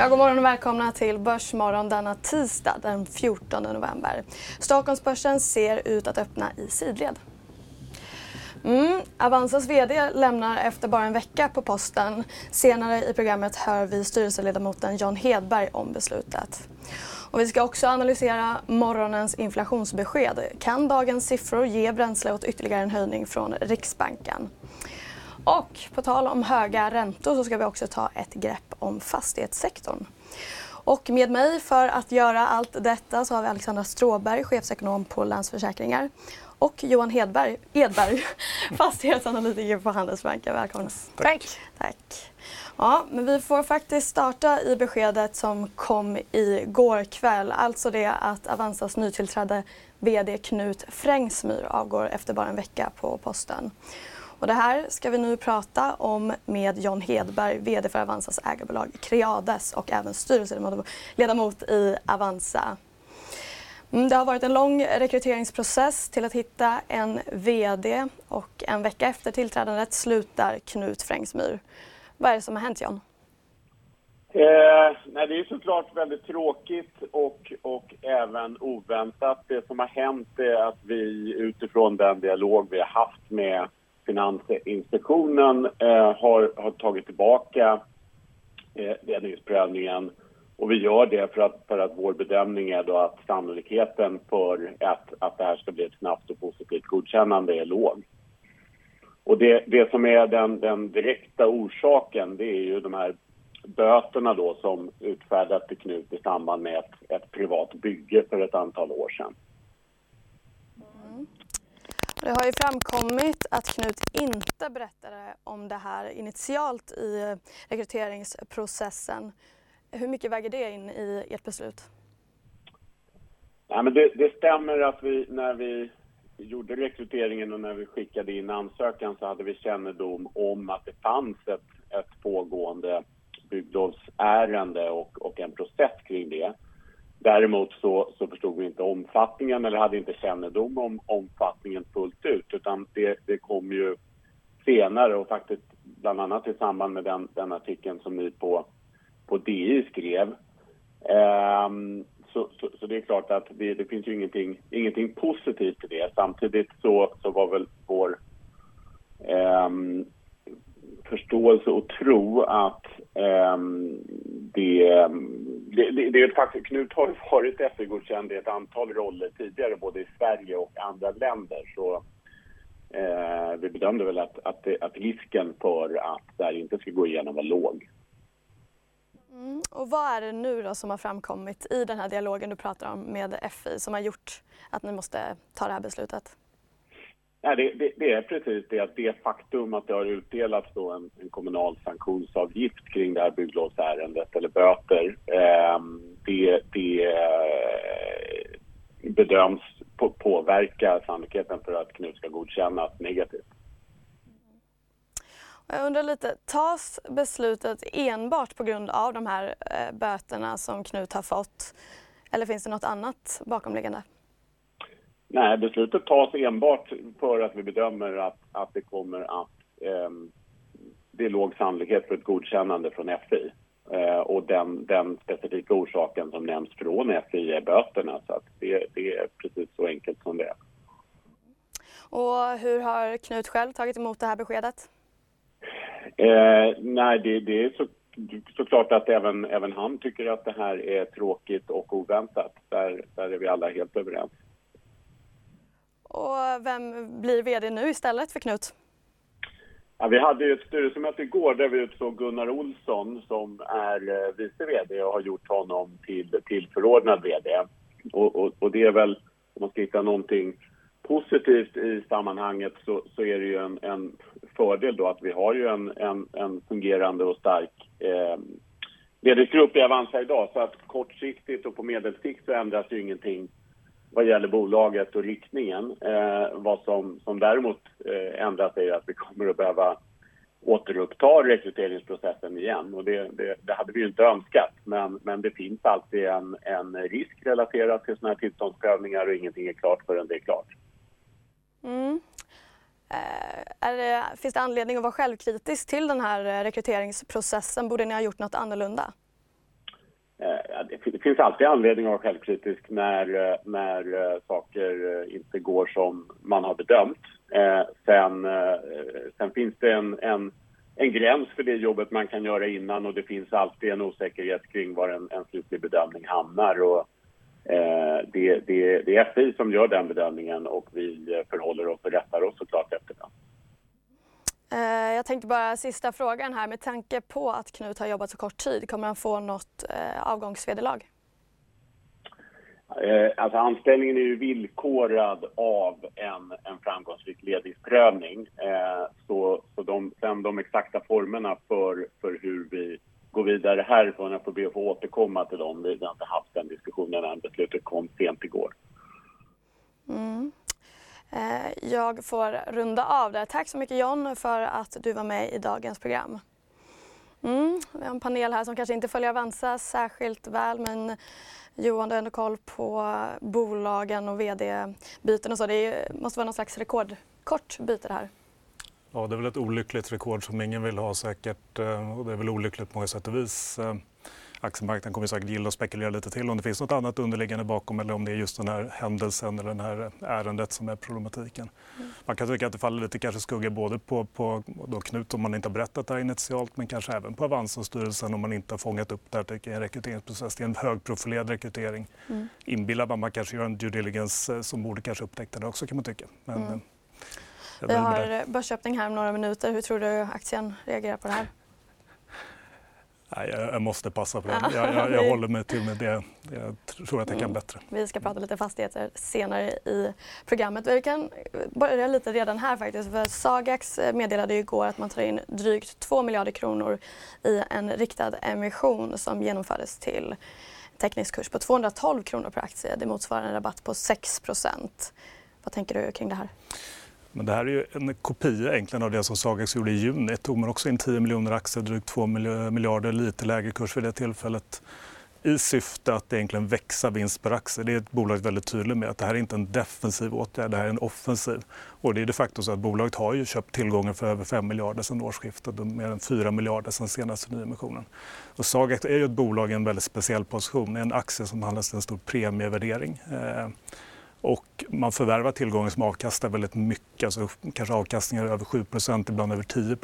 Ja, god morgon och välkomna till Börsmorgon denna tisdag den 14 november. Stockholmsbörsen ser ut att öppna i sidled. Mm. Avanzas VD lämnar efter bara en vecka på posten. Senare i programmet hör vi styrelseledamoten Jan Hedberg om beslutet. Och vi ska också analysera morgonens inflationsbesked. Kan dagens siffror ge bränsle åt ytterligare en höjning från Riksbanken? Och på tal om höga räntor så ska vi också ta ett grepp om fastighetssektorn. Och med mig för att göra allt detta så har vi Alexandra Stråberg, chefsekonom på Länsförsäkringar och Johan Hedberg, Edberg, fastighetsanalytiker på Handelsbanken. Välkomna. Tack. Tack. Ja, men vi får faktiskt starta i beskedet som kom i går kväll. Alltså det att Avanzas nytillträdde VD Knut Frängsmyr avgår efter bara en vecka på posten. Och det här ska vi nu prata om med John Hedberg, VD för Avanzas ägarbolag Creades och även styrelseledamot i Avanza. Mm, det har varit en lång rekryteringsprocess till att hitta en VD och en vecka efter tillträdandet slutar Knut Frängsmyr. Vad är det som har hänt John? Eh, nej, det är såklart väldigt tråkigt och, och även oväntat. Det som har hänt är att vi utifrån den dialog vi har haft med Finansinspektionen eh, har, har tagit tillbaka eh, ledningsprövningen och vi gör det för att, för att vår bedömning är då att sannolikheten för att, att det här ska bli ett snabbt och positivt godkännande är låg. Och det, det som är den, den direkta orsaken det är ju de här böterna då som utfärdades till Knut i samband med ett, ett privat bygge för ett antal år sedan. Det har ju framkommit att Knut inte berättade om det här initialt i rekryteringsprocessen. Hur mycket väger det in i ert beslut? Ja, men det, det stämmer att vi när vi gjorde rekryteringen och när vi skickade in ansökan så hade vi kännedom om att det fanns ett, ett pågående bygglovsärende och, och en process kring det. Däremot så, så förstod vi inte omfattningen eller hade inte kännedom om omfattningen fullt ut utan det, det kom ju senare och faktiskt bland annat i samband med den, den artikeln som ni på, på DI skrev. Ehm, så, så, så, det är klart att det, det finns ju ingenting, ingenting positivt i det. Samtidigt så, så var väl vår ehm, förståelse och tro att ehm, det ehm, det, det, det är ett faktum. Knut har varit FI-godkänd i ett antal roller tidigare, både i Sverige och andra länder. Så eh, vi bedömde väl att, att, att risken för att det här inte ska gå igenom var låg. Mm. Och vad är det nu då som har framkommit i den här dialogen du pratar om med FI som har gjort att ni måste ta det här beslutet? Nej, det, det, det, är precis det att det faktum att det har utdelats då en, en kommunal sanktionsavgift kring det här bygglovsärendet eller böter, eh, det, det eh, bedöms på, påverka sannolikheten för att Knut ska godkännas negativt. Jag undrar lite, tas beslutet enbart på grund av de här eh, böterna som Knut har fått eller finns det något annat bakomliggande? Nej, beslutet tas enbart för att vi bedömer att, att det kommer att... Eh, det är låg sannolikhet för ett godkännande från FI. Eh, och den, den specifika orsaken som nämns från FI är böterna. Så att det, det är precis så enkelt som det är. Och hur har Knut själv tagit emot det här beskedet? Eh, nej, det, det är så, såklart att även, även han tycker att det här är tråkigt och oväntat. Där, där är vi alla helt överens. Och vem blir VD nu istället för Knut? Ja, vi hade ju ett styrelsemöte igår där vi utsåg Gunnar Olsson som är eh, vice VD och har gjort honom till, till förordnad VD. Och, och, och, det är väl, om man ska hitta någonting positivt i sammanhanget så, så är det ju en, en, fördel då att vi har ju en, en, en fungerande och stark eh, ledningsgrupp i Avanza idag. Så att kortsiktigt och på medelsikt så ändras ju ingenting vad gäller bolaget och riktningen. Eh, vad som, som däremot eh, ändrat är att vi kommer att behöva återuppta rekryteringsprocessen igen. Och det, det, det, hade vi ju inte önskat, men, men det finns alltid en, en risk relaterad till sådana här tillståndsprövningar och ingenting är klart förrän det är klart. Mm. Eh, det, finns det anledning att vara självkritisk till den här eh, rekryteringsprocessen? Borde ni ha gjort något annorlunda? Eh, det finns alltid anledning att vara självkritisk när, eh, när eh, saker inte går som man har bedömt. Sen, sen finns det en, en, en gräns för det jobbet man kan göra innan och det finns alltid en osäkerhet kring var en, en slutlig bedömning hamnar. Och, det, det, det är FI som gör den bedömningen och vi förhåller oss och rättar oss såklart efter den. Eh, jag tänkte bara sista frågan här. Med tanke på att Knut har jobbat så kort tid, kommer han få något eh, avgångsvederlag? Eh, alltså anställningen är ju villkorad av en, en framgångsrik ledningsprövning. Så, så de, sen de exakta formerna för, för hur vi går vidare härifrån, jag får be att få återkomma till dem. Vi har inte haft den diskussionen än, beslutet kom sent igår. Mm. Eh, jag får runda av där. Tack så mycket John för att du var med i dagens program. Mm, vi har en panel här som kanske inte följer Avanza särskilt väl men Johan, du har ändå koll på bolagen och vd-byten och så. Det måste vara någon slags rekordkort byte det här. Ja, det är väl ett olyckligt rekord som ingen vill ha säkert eh, och det är väl olyckligt på många sätt och vis. Eh, Eh, aktiemarknaden kommer säkert gilla att spekulera lite till om det finns något annat underliggande bakom eller om det är just den här händelsen eller det här ärendet som är problematiken. Mm. Man kan tycka att det faller lite kanske skugga både på, på då Knut om man inte har berättat det här initialt men kanske även på Avanza och styrelsen om man inte har fångat upp det här till en rekryteringsprocess. Det är en högprofilerad rekrytering. Mm. Inbillar man man kanske gör en due diligence eh, som borde kanske upptäcka det också kan man tycka. Men, mm. Eh, Vi har börsöppning här om några minuter. Hur tror du aktien reagerar på det här? Nej, jag, måste passa på det. Jag, jag, jag håller mig till med det. Jag tror att jag kan mm. bättre. Vi ska prata lite fastigheter senare i programmet. Vi kan börja lite redan här faktiskt. För Sagax meddelade igår att man tar in drygt 2 miljarder kronor i en riktad emission som genomfördes till teckningskurs på 212 kronor per aktie. Det motsvarar en rabatt på 6% Vad tänker du kring det här? Men det här är ju en kopia egentligen av det som Sagax gjorde i juni. tog man också in 10 miljoner aktier, drygt 2 miljarder, lite lägre kurs vid det tillfället i syfte att egentligen växa vinst per aktie. Det är ett bolag väldigt tydligt med att det här är inte en defensiv åtgärd, det här är en offensiv. Och det är de facto så att bolaget har ju köpt tillgångar för över 5 miljarder sedan årsskiftet och mer än 4 miljarder sedan senaste nyemissionen. Och Sagax är ju ett bolag i en väldigt speciell position, Det är en aktie som handlas till en stor premievärdering. Eh, och man förvärvar tillgångar som avkastar väldigt mycket, alltså kanske avkastningar över 7% ibland över 10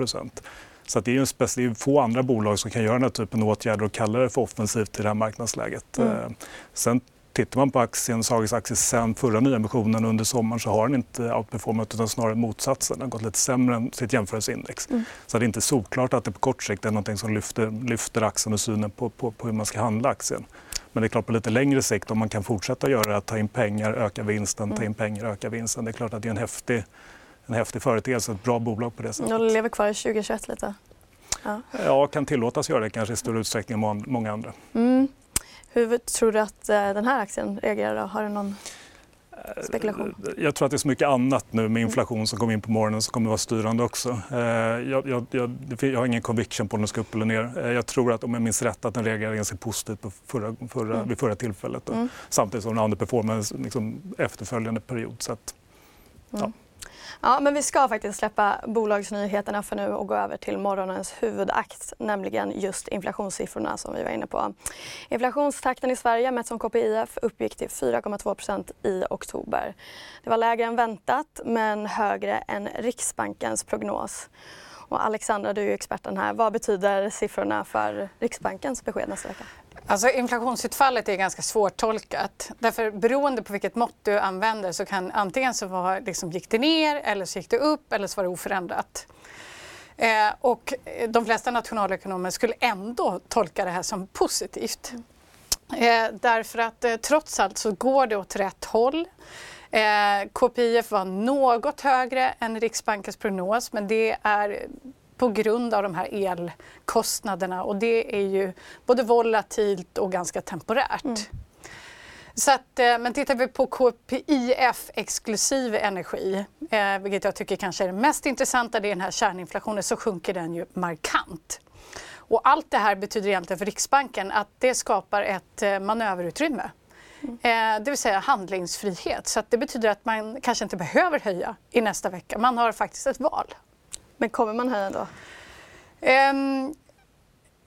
så det är, en det är få andra bolag som kan göra den här typen av åtgärder och kalla det för offensivt i det här marknadsläget. Mm. Eh, sen tittar man på aktien, Sagas aktie sen förra nyemissionen under sommaren så har den inte outperformat utan snarare motsatsen. Den har gått lite sämre än sitt jämförelseindex. Mm. Så det är inte solklart att det på kort sikt är något som lyfter, lyfter aktien och synen på, på, på hur man ska handla aktien. Men det är klart på lite längre sikt om man kan fortsätta göra det, att ta in pengar, öka vinsten, ta in mm. pengar, öka vinsten. Det är klart att det är en häftig, en häftig företeelse, ett bra bolag på det sättet. De lever kvar i 2021 lite? Ja. ja, kan tillåtas göra det kanske i större utsträckning än många andra. Mm. Hur tror du att eh, den här aktien reagerar? Har du någon spekulation? Eh, jag tror att det är så mycket annat nu med inflation som kommer in på morgonen som kommer att vara styrande också. Eh, jag, jag, jag, jag har ingen conviction på om den ska upp eller ner. Jag tror att om jag minns rätt att den reagerade ganska positivt på förra, förra, mm. vid förra tillfället. Mm. Samtidigt som den underperformade liksom, efterföljande period. Så att, mm. ja. Ja, men vi ska faktiskt släppa bolagsnyheterna för nu och gå över till morgonens huvudakt, nämligen just inflationssiffrorna som vi var inne på. Inflationstakten i Sverige mätt som KPIF uppgick till 4,2% i oktober. Det var lägre än väntat, men högre än Riksbankens prognos. Och Alexandra, du är experten här. Vad betyder siffrorna för Riksbankens besked nästa vecka? Alltså inflationsutfallet är ganska svårtolkat. Därför beroende på vilket mått du använder så kan antingen så var, liksom, gick det ner eller så gick det upp eller så var det oförändrat. Eh, och de flesta nationalekonomer skulle ändå tolka det här som positivt. Eh, därför att eh, trots allt så går det åt rätt håll. Eh, KPIF var något högre än Riksbankens prognos men det är på grund av de här elkostnaderna och det är ju både volatilt och ganska temporärt. Mm. Så att, eh, men tittar vi på KPIF exklusive energi, eh, vilket jag tycker kanske är det mest intressanta, det är den här kärninflationen, så sjunker den ju markant. Och allt det här betyder egentligen för Riksbanken att det skapar ett eh, manöverutrymme. Mm. Eh, det vill säga handlingsfrihet. Så det betyder att man kanske inte behöver höja i nästa vecka. Man har faktiskt ett val. Men kommer man höja då? Eh,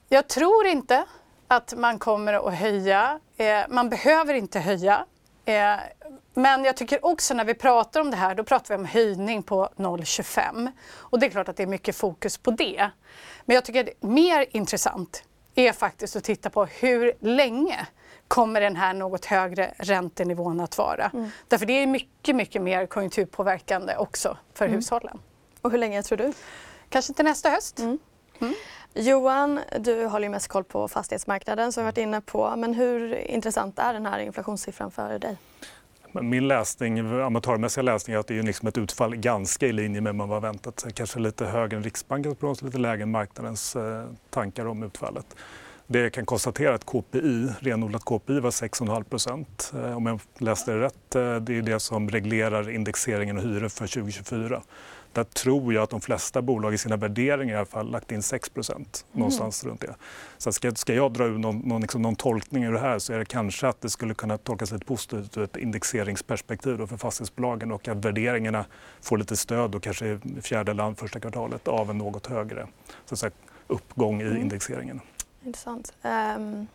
jag tror inte att man kommer att höja. Eh, man behöver inte höja. Eh, men jag tycker också när vi pratar om det här, då pratar vi om höjning på 0,25. Och det är klart att det är mycket fokus på det. Men jag tycker att mer intressant är faktiskt att titta på hur länge kommer den här något högre räntenivån att vara. Mm. Därför det är mycket, mycket mer konjunkturpåverkande också för mm. hushållen. Och hur länge tror du? Kanske till nästa höst. Mm. mm. Johan, du håller ju mest koll på fastighetsmarknaden som vi varit inne på. Men hur intressant är den här inflationssiffran för dig? Min läsning, amatörmässiga läsning är att det är liksom ett utfall ganska i linje med vad man var väntat. Kanske lite högre än Riksbankens prognos, lite lägre än marknadens eh, tankar om utfallet. Det jag kan konstatera är att KPI, renodlat KPI var 6,5 procent. Eh, om jag läste det rätt, eh, det är det som reglerar indexeringen och hyror för 2024. Där tror jag att de flesta bolag i sina värderingar i alla fall lagt in 6 mm. någonstans runt det. Så ska, ska jag dra ur någon, någon, liksom någon tolkning ur det här så är det kanske att det skulle kunna tolkas lite positivt ur ett indexeringsperspektiv då för fastighetsbolagen och att värderingarna får lite stöd och kanske i fjärde land första kvartalet av en något högre så att säga, uppgång i mm. indexeringen. Intressant. Um...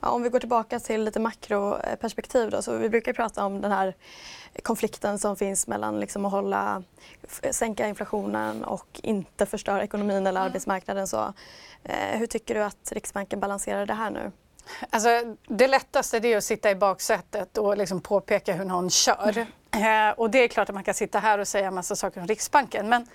Ja, om vi går tillbaka till lite makroperspektiv då, så vi brukar prata om den här konflikten som finns mellan liksom att hålla, sänka inflationen och inte förstöra ekonomin eller mm. arbetsmarknaden. Så, eh, hur tycker du att Riksbanken balanserar det här nu? Alltså, det lättaste är att sitta i baksätet och liksom påpeka hur någon kör. Mm. Eh, och det är klart att man kan sitta här och säga en massa saker om Riksbanken. Men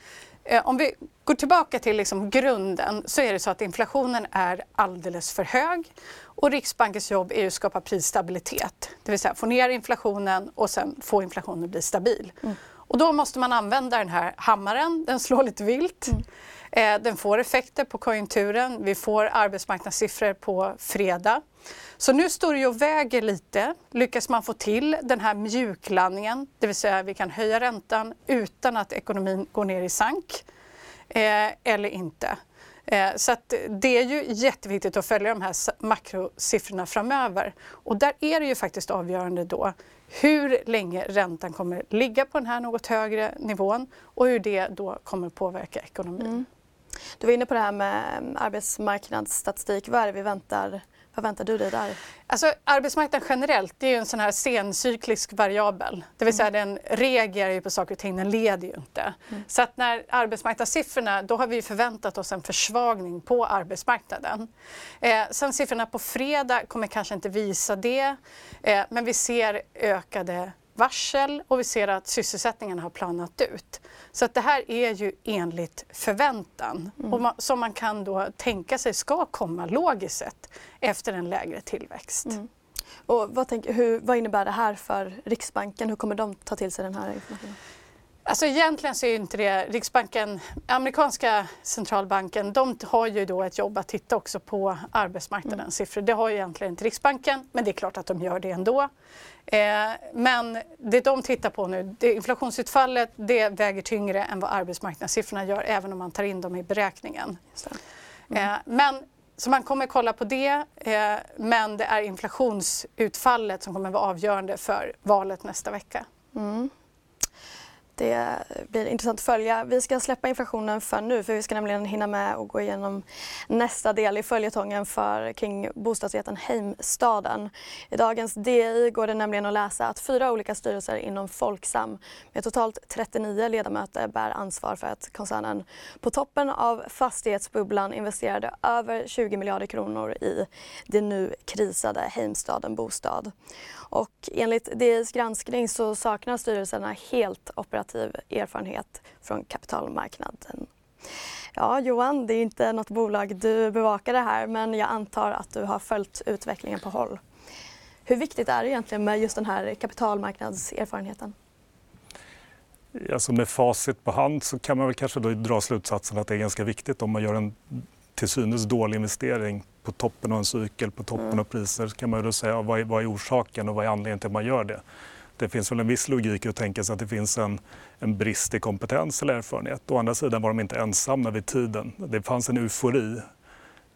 om vi går tillbaka till liksom grunden så är det så att inflationen är alldeles för hög och Riksbankens jobb är att skapa prisstabilitet, det vill säga få ner inflationen och sen få inflationen att bli stabil. Mm. Och då måste man använda den här hammaren, den slår lite vilt. Mm. Eh, den får effekter på konjunkturen. Vi får arbetsmarknadssiffror på fredag. Så nu står det ju och väger lite. Lyckas man få till den här mjuklandningen, det vill säga vi kan höja räntan utan att ekonomin går ner i sank, eh, eller inte? Eh, så så det är ju jätteviktigt att följa de här makrosiffrorna framöver. Och där är det ju faktiskt avgörande då hur länge räntan kommer ligga på den här något högre nivån och hur det då kommer påverka ekonomin. Mm. Du var inne på det här med mm, arbetsmarknadsstatistik. Vad är det vi väntar vad väntar du dig där? Alltså, arbetsmarknaden generellt det är ju en sån här sencyklisk variabel. Det vill säga mm. den reagerar ju på saker och ting, den leder ju inte. Mm. Så att när arbetsmarknadssiffrorna, då har vi förväntat oss en försvagning på arbetsmarknaden. Eh, sen siffrorna på fredag kommer kanske inte visa det, eh, men vi ser ökade varsel och vi ser att sysselsättningen har planat ut. Så att det här är ju enligt förväntan mm. och man, som man kan då tänka sig ska komma logiskt sett efter en lägre tillväxt. Mm. Och vad, tänk, hur, vad innebär det här för Riksbanken? Hur kommer de ta till sig den här informationen? Alltså egentligen så är inte det Riksbanken, amerikanska centralbanken, de har ju då ett jobb att titta också på arbetsmarknadens mm. siffror. Det har ju egentligen inte Riksbanken, men det är klart att de gör det ändå. Eh, men det de tittar på nu, det inflationsutfallet, det väger tyngre än vad arbetsmarknadssiffrorna gör, även om man tar in dem i beräkningen. Mm. Eh, men så man kommer kolla på det, eh, men det är inflationsutfallet som kommer vara avgörande för valet nästa vecka. Mm. Det blir intressant att följa. Vi ska släppa inflationen för nu för vi ska nämligen hinna med att gå igenom nästa del i följetongen för kring bostadsrätten Heimstaden. I dagens DI går det nämligen att läsa att fyra olika styrelser inom Folksam med totalt 39 ledamöter bär ansvar för att koncernen på toppen av fastighetsbubblan investerade över 20 miljarder kronor i det nu krisade Heimstaden Bostad. Och enligt DIs granskning så saknar styrelserna helt operativ erfarenhet från kapitalmarknaden. Ja, Johan, det är inte något bolag du bevakar det här men jag antar att du har följt utvecklingen på håll. Hur viktigt är det egentligen med just den här kapitalmarknadserfarenheten? Alltså med facit på hand så kan man väl kanske då dra slutsatsen att det är ganska viktigt om man gör en till synes dålig investering på toppen av en cykel, på toppen mm. av priser, så kan man då säga vad är, vad är orsaken och vad är anledningen till att man gör det. Det finns väl en viss logik i att tänka sig att det finns en, en brist i kompetens eller erfarenhet. Å andra sidan var de inte ensamma vid tiden. Det fanns en eufori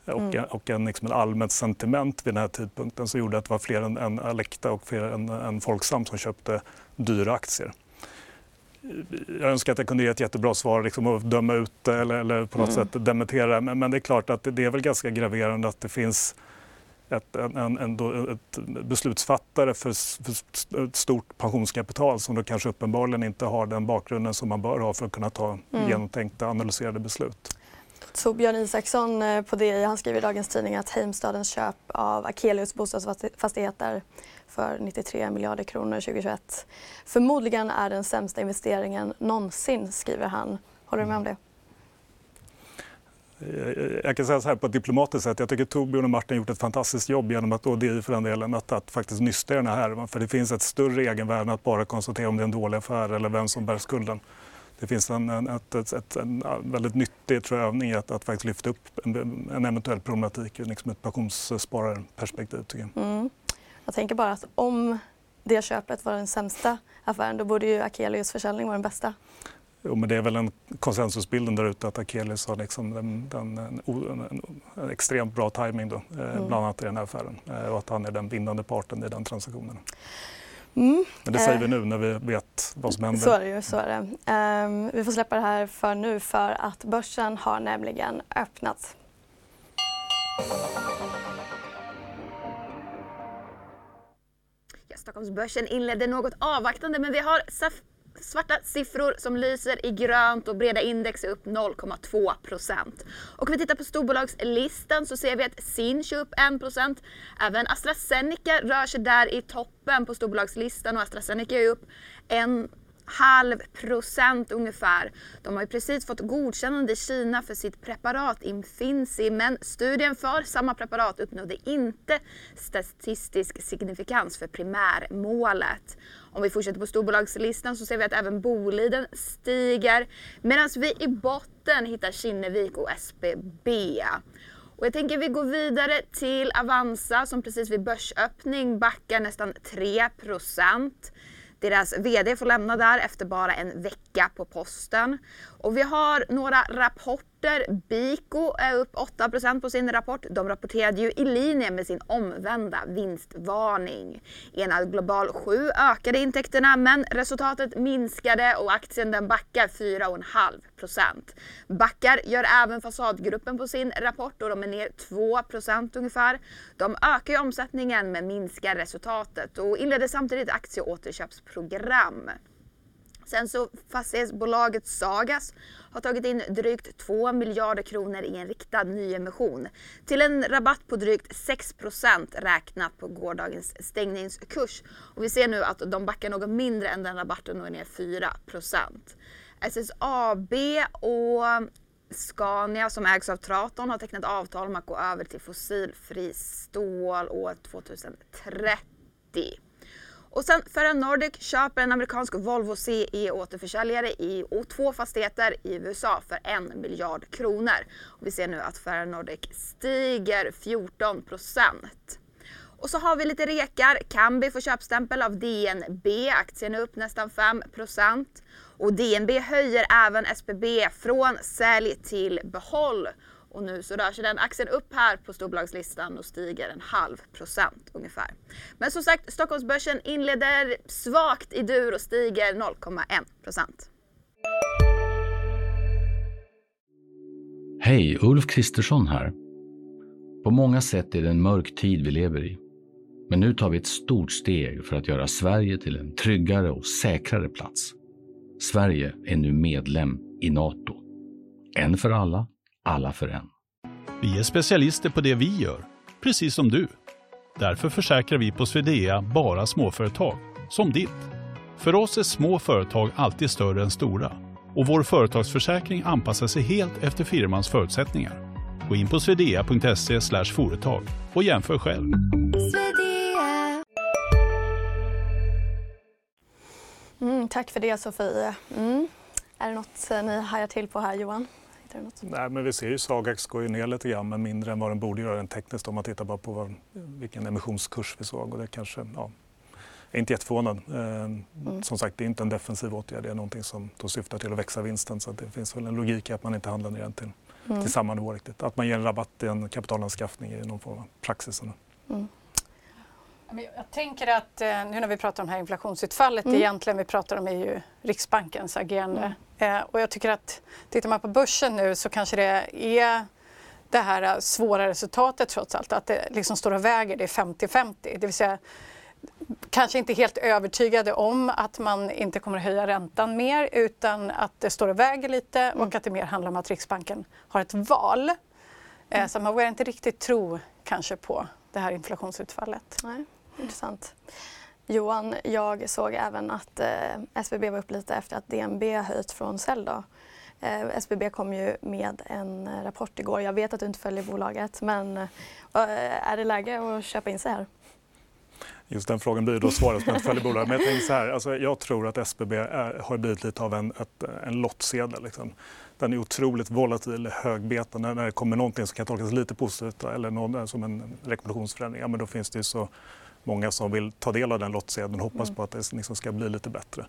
och, mm. och en, liksom en allmänt sentiment vid den här tidpunkten som gjorde att det var fler än, än Alecta och fler än, än Folksam som köpte dyra aktier. Jag önskar att jag kunde ge ett jättebra svar liksom, och döma ut det eller, eller på något mm. sätt dementera men, men det är klart att det, det är väl ganska graverande att det finns ett, en, en, ett beslutsfattare för, för ett stort pensionskapital som då kanske uppenbarligen inte har den bakgrunden som man bör ha för att kunna ta mm. genomtänkta analyserade beslut. Torbjörn Isaksson eh, på DI han skriver i Dagens Tidning att Heimstadens köp av Akelius bostadsfastigheter för 93 miljarder kronor 2021 förmodligen är den sämsta investeringen någonsin, skriver han. Håller du med om det? Eh, jag kan säga så här på ett diplomatiskt sätt. Jag tycker Torbjörn och Martin gjort ett fantastiskt jobb genom att, och DI för den delen, att, att faktiskt nysta i den här härvan. För det finns ett större egenvärde än att bara konstatera om det är en dålig affär eller vem som bär skulden. Det finns en, en, ett, ett, ett, en väldigt nyttig tror jag, övning i att, att faktiskt lyfta upp en, en eventuell problematik ur liksom ett pensionsspararperspektiv. Tycker jag. Mm. Jag tänker bara att om det köpet var den sämsta affären då borde ju Akelius försäljning vara den bästa. Jo, men det är väl en konsensusbilden där ute att Akelius har liksom den, den, en, en, en, extremt bra timing då, eh, mm. bland annat i den här affären eh, och att han är den vinnande parten i den transaktionen. Mm. Men det säger vi eh, nu när vi vet vad som händer. Så är det ju. Så är det. Um, vi får släppa det här för nu för att börsen har nämligen öppnat. Stockholmsbörsen inledde något avvaktande men vi har svarta siffror som lyser i grönt och breda index är upp 0,2 procent. Och om vi tittar på storbolagslistan så ser vi att Sinch är upp 1 procent. Även AstraZeneca rör sig där i toppen på storbolagslistan och AstraZeneca är upp halv procent ungefär. De har ju precis fått godkännande i Kina för sitt preparat Infinzi men studien för samma preparat uppnådde inte statistisk signifikans för primärmålet. Om vi fortsätter på storbolagslistan så ser vi att även Boliden stiger medan vi i botten hittar Kinnevik och SBB. Och jag tänker vi går vidare till Avanza som precis vid börsöppning backar nästan 3 deras VD får lämna där efter bara en vecka på posten. Och vi har några rapporter rapporter. Biko är upp 8% på sin rapport. De rapporterade ju i linje med sin omvända vinstvarning. Enad Global 7 ökade intäkterna men resultatet minskade och aktien den backar 4,5% Backar gör även Fasadgruppen på sin rapport och de är ner 2% ungefär. De ökar ju omsättningen men minskar resultatet och inleder samtidigt aktieåterköpsprogram. Sen så fastighetsbolaget Sagas har tagit in drygt 2 miljarder kronor i en riktad nyemission till en rabatt på drygt 6% räknat på gårdagens stängningskurs. Och vi ser nu att de backar något mindre än den rabatten och är ner 4 SSAB och Scania som ägs av Traton har tecknat avtal om att gå över till fossilfri stål år 2030. Och sen Ferra Nordic köper en amerikansk Volvo CE återförsäljare i och två fastigheter i USA för en miljard kronor. Och vi ser nu att Ferra Nordic stiger 14 procent. Och så har vi lite rekar. Kambi får köpstämpel av DNB. Aktien är upp nästan 5 procent. Och DNB höjer även SBB från sälj till behåll. Och nu så rör sig den aktien upp här på storbolagslistan och stiger en halv procent ungefär. Men som sagt, Stockholmsbörsen inleder svagt i dur och stiger 0,1 procent. Hej, Ulf Kristersson här. På många sätt är det en mörk tid vi lever i. Men nu tar vi ett stort steg för att göra Sverige till en tryggare och säkrare plats. Sverige är nu medlem i Nato. En för alla, alla för en. Vi är specialister på det vi gör, precis som du. Därför försäkrar vi på Swedea bara småföretag, som ditt. För oss är små företag alltid större än stora och vår företagsförsäkring anpassar sig helt efter firmans förutsättningar. Gå in på swedea.se företag och jämför själv. Mm, tack för det Sofie. Mm. Är det något ni hajar till på här Johan? Du något? Nej, men vi ser ju Sagax går ju ner lite grann, men mindre än vad den borde göra rent tekniskt om man tittar bara på vad, vilken emissionskurs vi såg. Och det kanske, ja, jag är inte jätteförvånad. Eh, mm. Som sagt, det är inte en defensiv åtgärd. Det är någonting som då syftar till att växa vinsten. Så det finns väl en logik i att man inte handlar ner den till, mm. till samma nivå riktigt. Att man ger en rabatt i en kapitalanskaffning är någon form av praxis. Mm. Jag tänker att eh, nu när vi pratar om det här inflationsutfallet, mm. egentligen vi pratar om är ju Riksbankens agerande. Mm. Eh, och jag tycker att tittar man på börsen nu så kanske det är det här svåra resultatet trots allt, att det liksom står och väger, det är 50-50. Det vill säga kanske inte helt övertygade om att man inte kommer att höja räntan mer utan att det står och väger lite mm. och att det mer handlar om att Riksbanken har ett val. Eh, mm. Så man vågar inte riktigt tro kanske på det här inflationsutfallet. Nej, intressant. Johan, jag såg även att eh, SBB var upp lite efter att DNB höjt från sälj. Eh, SBB kom ju med en rapport igår. Jag vet att du inte följer bolaget men eh, är det läge att köpa in sig här? Just den frågan blir då svaret som inte följer bolaget. Men jag tänker så här, alltså jag tror att SBB är, har blivit lite av en, ett, en lottsedel. Liksom. Den är otroligt volatil, högbeta. När, när det kommer någonting som kan tolkas lite positivt eller någon, som en rekommendationsförändring, ja, men då finns det ju så många som vill ta del av den lottsedeln hoppas mm. på att det liksom ska bli lite bättre.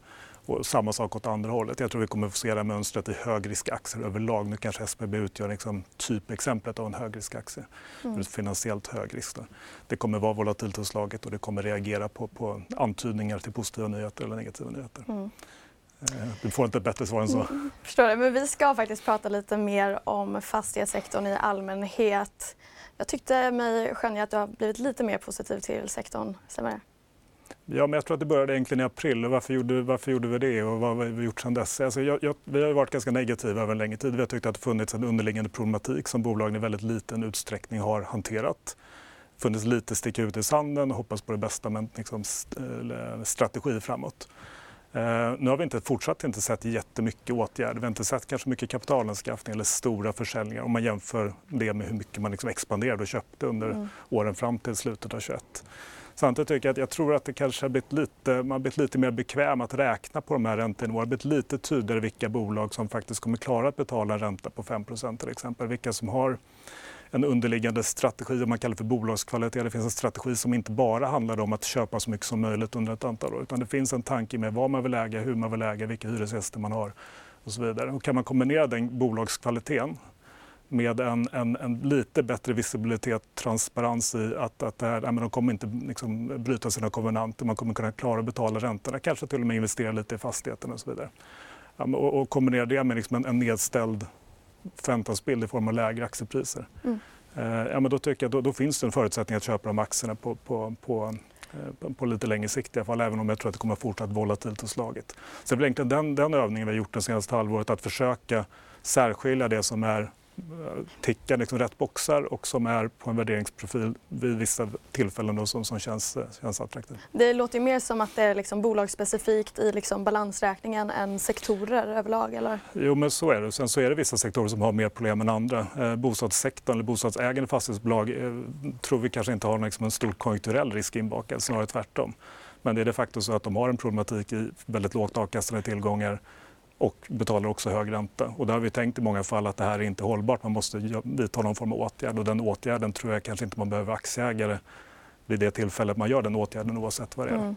Och samma sak åt andra hållet. Jag tror vi kommer att få se det här mönstret i högriskaktier överlag. Nu kanske SBB utgör liksom typexemplet av en högriskaktie. Mm. Finansiellt hög risk. Det kommer vara volatilt hos laget och det kommer reagera på, på antydningar till positiva nyheter eller negativa nyheter. Mm. Eh, du får inte ett bättre svar än så. Mm, förstår det. Men vi ska faktiskt prata lite mer om fastighetssektorn i allmänhet. Jag tyckte mig skönja att du har blivit lite mer positiv till sektorn. Stämmer det? Ja, men jag tror att det började egentligen i april. Varför gjorde, varför gjorde vi det och vad har vi gjort sedan dess? Alltså jag, jag, vi har varit ganska negativa över en längre tid. Vi har tyckt att det funnits en underliggande problematik som bolagen i väldigt liten utsträckning har hanterat. Det funnits lite sticka ut i sanden och hoppas på det bästa med liksom strategi framåt. Uh, nu har vi inte fortsatt inte sett jättemycket åtgärder. Vi har inte sett kanske mycket kapitalanskaffning eller stora försäljningar om man jämför det med hur mycket man liksom expanderade och köpte under mm. åren fram till slutet av 2021. Samtidigt tycker jag att jag tror att det kanske har blivit lite, man har blivit lite mer bekväm att räkna på de här räntenivåerna. Det har blivit lite tydligare vilka bolag som faktiskt kommer klara att betala en ränta på 5% till exempel. Vilka som har en underliggande strategi, om man kallar för bolagskvalitet. Det finns en strategi som inte bara handlar om att köpa så mycket som möjligt under ett antal år. Utan det finns en tanke med vad man vill äga, hur man vill äga, vilka hyresgäster man har och så vidare. Och kan man kombinera den bolagskvaliteten med en, en, en, lite bättre visibilitet, transparens i att, att det här, nej, men de kommer inte liksom bryta sina konvenanter, man kommer kunna klara att betala räntorna, kanske till och med investera lite i fastigheten och så vidare. Ja, och, och kombinera det med liksom en, en nedställd förväntansbild i form av lägre aktiepriser. Mm. Eh, ja, men då tycker jag då, då, finns det en förutsättning att köpa de aktierna på, på, på eh, på lite längre sikt i alla fall, även om jag tror att det kommer att fortsätta volatilt och slagit. Så det är egentligen den, den övningen vi har gjort det senaste halvåret, att försöka särskilja det som är tickar liksom rätt boxar och som är på en värderingsprofil vid vissa tillfällen då som, som känns, känns attraktiv. Det låter mer som att det är liksom bolagsspecifikt i liksom balansräkningen än sektorer överlag? Eller? Jo, men så är det. Sen så är det vissa sektorer som har mer problem än andra. Eh, bostadssektorn eller bostadsägande fastighetsbolag eh, tror vi kanske inte har liksom en stor konjunkturell risk inbakad, snarare tvärtom. Men det är de facto så att de har en problematik i väldigt lågt avkastande tillgångar och betalar också hög ränta. Och där har vi tänkt i många fall att det här är inte hållbart. Man måste vidta någon form av åtgärd och den åtgärden tror jag kanske inte man behöver aktieägare vid det tillfället man gör den åtgärden oavsett vad det är. Mm.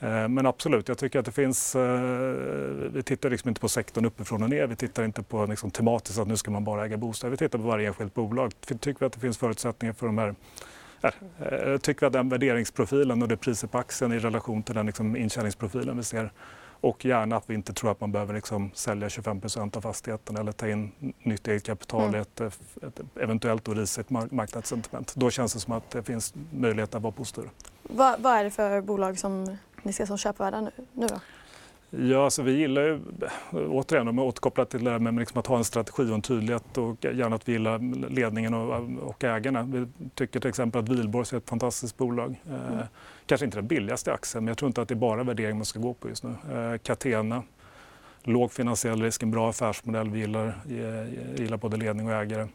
Eh, men absolut, jag tycker att det finns... Eh, vi tittar liksom inte på sektorn uppifrån och ner. Vi tittar inte på liksom tematiskt att nu ska man bara äga bostäder. Vi tittar på varje enskilt bolag. Tycker vi att det finns förutsättningar för de här eh, Tycker vi att den värderingsprofilen och det priset på aktien i relation till den liksom intjäningsprofilen vi ser och gärna att vi inte tror att man behöver liksom sälja 25% av fastigheten eller ta in nytt eget kapital mm. i ett, ett eventuellt risigt marknadssentiment. Då känns det som att det finns möjlighet att vara positiv. Vad, vad är det för bolag som ni ser som köpvärda nu, nu då? Ja, alltså vi gillar ju, återigen om jag återkopplar till det här med liksom att ha en strategi och en tydlighet och gärna att vi gillar ledningen och, och ägarna. Vi tycker till exempel att Wihlborgs är ett fantastiskt bolag. Eh, mm. Eh, kanske inte den billigaste aktien, men jag tror inte att det är bara värdering man ska gå på just nu. Eh, Catena, låg finansiell risk, en bra affärsmodell. Vi gillar, gillar både ledning och ägare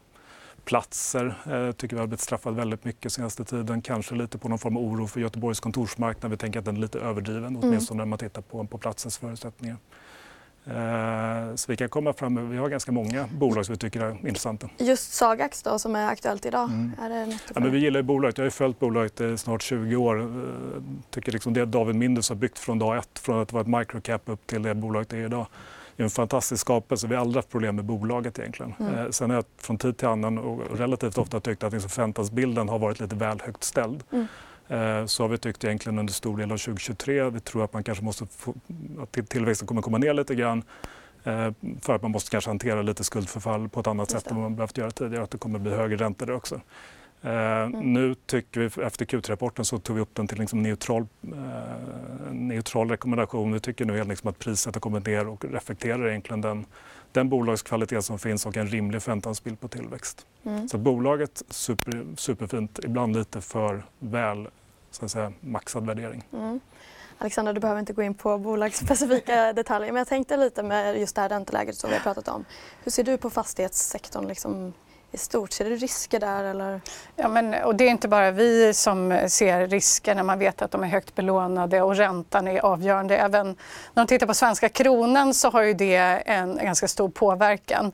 platser eh, tycker vi har blivit straffad väldigt mycket senaste tiden. Kanske lite på någon form av oro för Göteborgs kontorsmarknad. Vi tänker att den är lite överdriven, mm. åtminstone när man tittar på, på platsens förutsättningar. Eh, så vi kan komma fram vi har ganska många bolag som vi tycker är intressanta. Just Sagax då som är aktuellt idag, mm. är det något ja, men Vi gillar bolaget, jag har ju följt bolaget i snart 20 år. Eh, tycker liksom det David Mindus har byggt från dag ett, från att vara ett microcap upp till det bolaget är idag är en fantastisk skapelse. Vi har aldrig haft problem med bolaget egentligen. Mm. Eh, sen har jag från tid till annan och relativt ofta tyckt att liksom förväntansbilden har varit lite väl högt ställd. Mm. Eh, så har vi tyckt egentligen under stor del av 2023. Vi tror att man kanske måste få, att tillväxten kommer komma ner lite grann eh, för att man måste kanske hantera lite skuldförfall på ett annat sätt än man behövt göra tidigare. Att det kommer bli högre räntor där också. Eh, mm. Nu tycker vi, efter Q3-rapporten så tog vi upp den till liksom neutral, eh, neutral rekommendation. Vi tycker nu liksom att priset har kommit ner och reflekterar egentligen den, den bolagskvalitet som finns och en rimlig förväntansbild på tillväxt. Mm. Så bolaget super, superfint, ibland lite för väl så att säga, maxad värdering. Mm. Alexandra, du behöver inte gå in på bolagsspecifika detaljer men jag tänkte lite med just det här ränteläget som vi har pratat om. Hur ser du på fastighetssektorn liksom, i stort? Ser du risker där? Eller? Ja, men, och det är inte bara vi som ser risker när man vet att de är högt belånade och räntan är avgörande. Även när man tittar på svenska kronan så har ju det en ganska stor påverkan. Men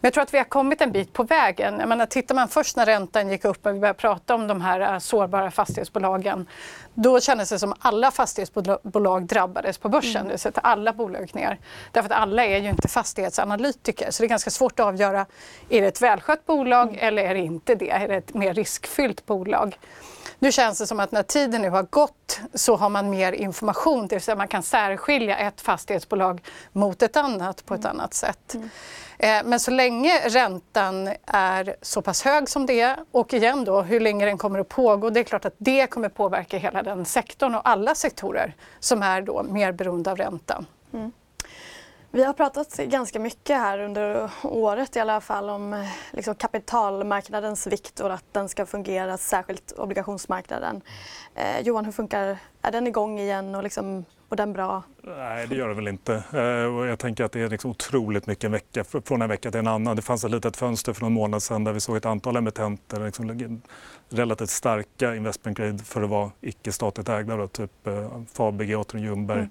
jag tror att vi har kommit en bit på vägen. Jag menar, tittar man först när räntan gick upp och vi började prata om de här äh, sårbara fastighetsbolagen då kändes det som att alla fastighetsbolag drabbades på börsen. Mm. Det sätter alla bolag ner. Därför att alla är ju inte fastighetsanalytiker så det är ganska svårt att avgöra, är det ett välskött bolag mm. eller är det inte det? Är det ett mer riskfyllt bolag? Nu känns det som att när tiden nu har gått så har man mer information, det vill säga man kan särskilja ett fastighetsbolag mot ett annat på ett mm. annat sätt. Mm. Eh, men så länge räntan är så pass hög som det är och igen då hur länge den kommer att pågå, det är klart att det kommer påverka hela den sektorn och alla sektorer som är då mer beroende av räntan. Mm. Vi har pratat ganska mycket här under året i alla fall om eh, liksom, kapitalmarknadens vikt och att den ska fungera, särskilt obligationsmarknaden. Eh, Johan, hur funkar, är den igång igen och liksom, och den bra? Nej, det gör det väl inte. Eh, jag tänker att det är liksom otroligt mycket en vecka, från en vecka till en annan. Det fanns ett litet fönster för någon månad sedan där vi såg ett antal emittenter, liksom relativt starka investment grade för att vara icke-statligt ägda, då, typ eh, Fabege, Atrium Ljungberg. Mm.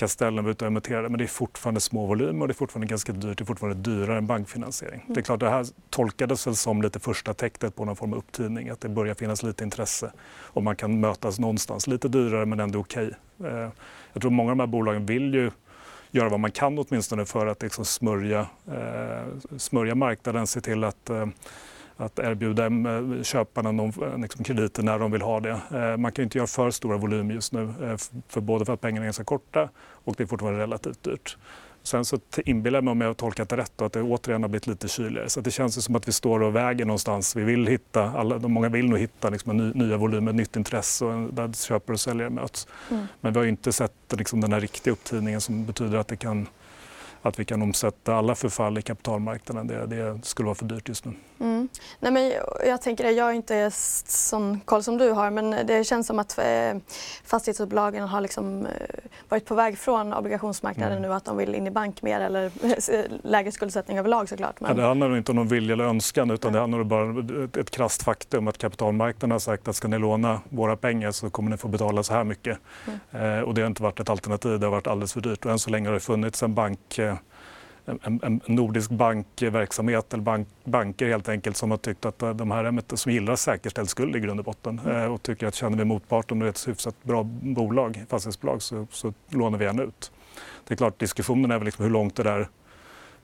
Castellum ute och emitterade men det är fortfarande små volymer och det är fortfarande ganska dyrt. Det är fortfarande dyrare än bankfinansiering. Mm. Det är klart, det här tolkades väl som lite första tecknet på någon form av upptidning, att det börjar finnas lite intresse och man kan mötas någonstans. Lite dyrare men ändå okej. Okay. Eh, jag tror många av de här bolagen vill ju göra vad man kan åtminstone för att liksom smörja, eh, smörja marknaden, se till att eh, att erbjuda eh, köparna någon, eh, liksom krediter när de vill ha det. Eh, man kan inte göra för stora volymer just nu, för både för att pengarna är ganska korta och det är fortfarande relativt dyrt. Sen så inbillar jag mig, om jag har tolkat det rätt, att det återigen har blivit lite kyligare. Så det känns som att vi står och väger någonstans. Vi vill hitta, alla, många vill nog hitta liksom ny, nya volymer, nytt intresse och där köpare och säljare möts. Mm. Men vi har inte sett liksom den här riktiga upptidningen som betyder att det kan att vi kan omsätta alla förfall i kapitalmarknaden. Det, det skulle vara för dyrt just nu. Mm. Nej, men jag tänker det, jag har inte sån koll som du har men det känns som att eh, fastighetsbolagen har liksom eh, varit på väg från obligationsmarknaden mm. nu att de vill in i bank mer eller lägre skuldsättning överlag såklart. Men... Ja, det handlar inte om någon vilja eller önskan utan det handlar bara om ett, ett krasst faktum att kapitalmarknaden har sagt att ska ni låna våra pengar så kommer ni få betala så här mycket. Mm. Eh, och det har inte varit ett alternativ, det har varit alldeles för dyrt och än så länge har det funnits en bank eh, en, en, nordisk bankverksamhet eller bank, banker helt enkelt som har tyckt att de här som gillar säkerställd skuld i grund och botten mm. Eh, och tycker att känner vi motparten och är ett hyfsat bra bolag, fastighetsbolag så, så lånar vi gärna ut. Det är klart diskussionen är väl liksom hur långt det där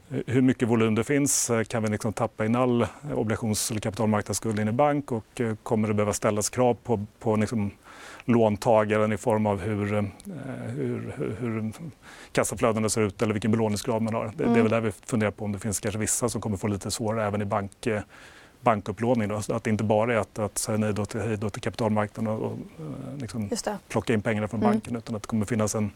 hur mycket volym det finns. Eh, kan vi liksom tappa in all obligations eller kapitalmarknadsskuld in i bank och eh, kommer det behöva ställas krav på, på liksom låntagaren i form av hur, eh, hur, hur, hur kassaflödena ser ut eller vilken belåningsgrad man har. Det, mm. det, är väl mm. där vi funderar på om det finns kanske vissa som kommer få lite svårare även i bank, eh, bankupplåning. Då. Att det inte bara är att, att säga nej då till, hej då till kapitalmarknaden och, och eh, liksom plocka in pengarna från mm. banken utan att det kommer finnas en,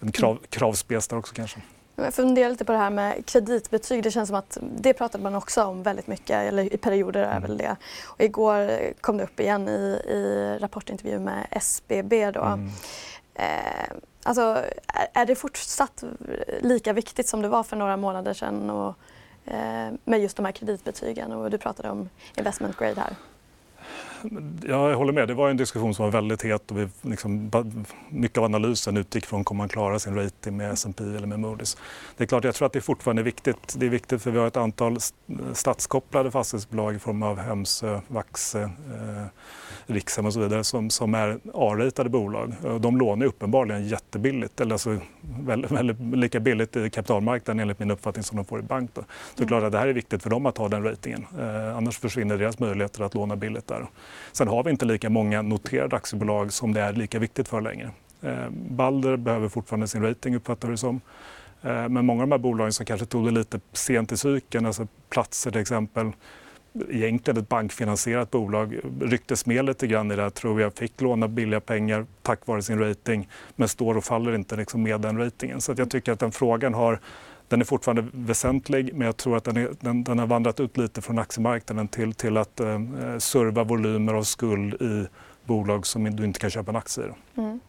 en krav, kravspec där också kanske. Jag funderar lite på det här med kreditbetyg. Det känns som att det pratade man också om väldigt mycket, eller i perioder är väl det. Och igår kom det upp igen i, i rapportintervju med SBB. Då. Mm. Eh, alltså, är, är, det fortsatt lika viktigt som det var för några månader sedan och, eh, med just de här kreditbetygen? Och du pratade om investment grade här. Jag håller med. Det var en diskussion som var väldigt het och vi liksom, mycket av analysen utgick från om man klara sin rating med S&P eller med Moody's. Det är klart, jag tror att det fortfarande är viktigt. Det är viktigt för vi har ett antal statskopplade fastighetsbolag i form av Hemsö, Vaxö, eh, Rikshem och så vidare som, som är A-ratade bolag. De lånar uppenbarligen jättebilligt, eller alltså väldigt, väldigt, lika billigt i kapitalmarknaden enligt min uppfattning som de får i bank. Då. Så är klart att det här är viktigt för dem att ha den ratingen. Eh, annars försvinner deras möjligheter att låna billigt där. Sen har vi inte lika många noterade aktiebolag som det är lika viktigt för längre. Eh, Balder behöver fortfarande sin rating uppfattar vi det som. Eh, men många av de här bolagen som kanske tog det lite sent i cykeln, alltså Platser till exempel, egentligen ett bankfinansierat bolag, rycktes med lite grann i det här, tror jag, fick låna billiga pengar tack vare sin rating, men står och faller inte liksom med den ratingen. Så jag tycker att den frågan har den är fortfarande väsentlig, men jag tror att den, är, den, den har vandrat ut lite från aktiemarknaden till, till att eh, serva volymer av skuld i bolag som du inte kan köpa en aktie i. Mm.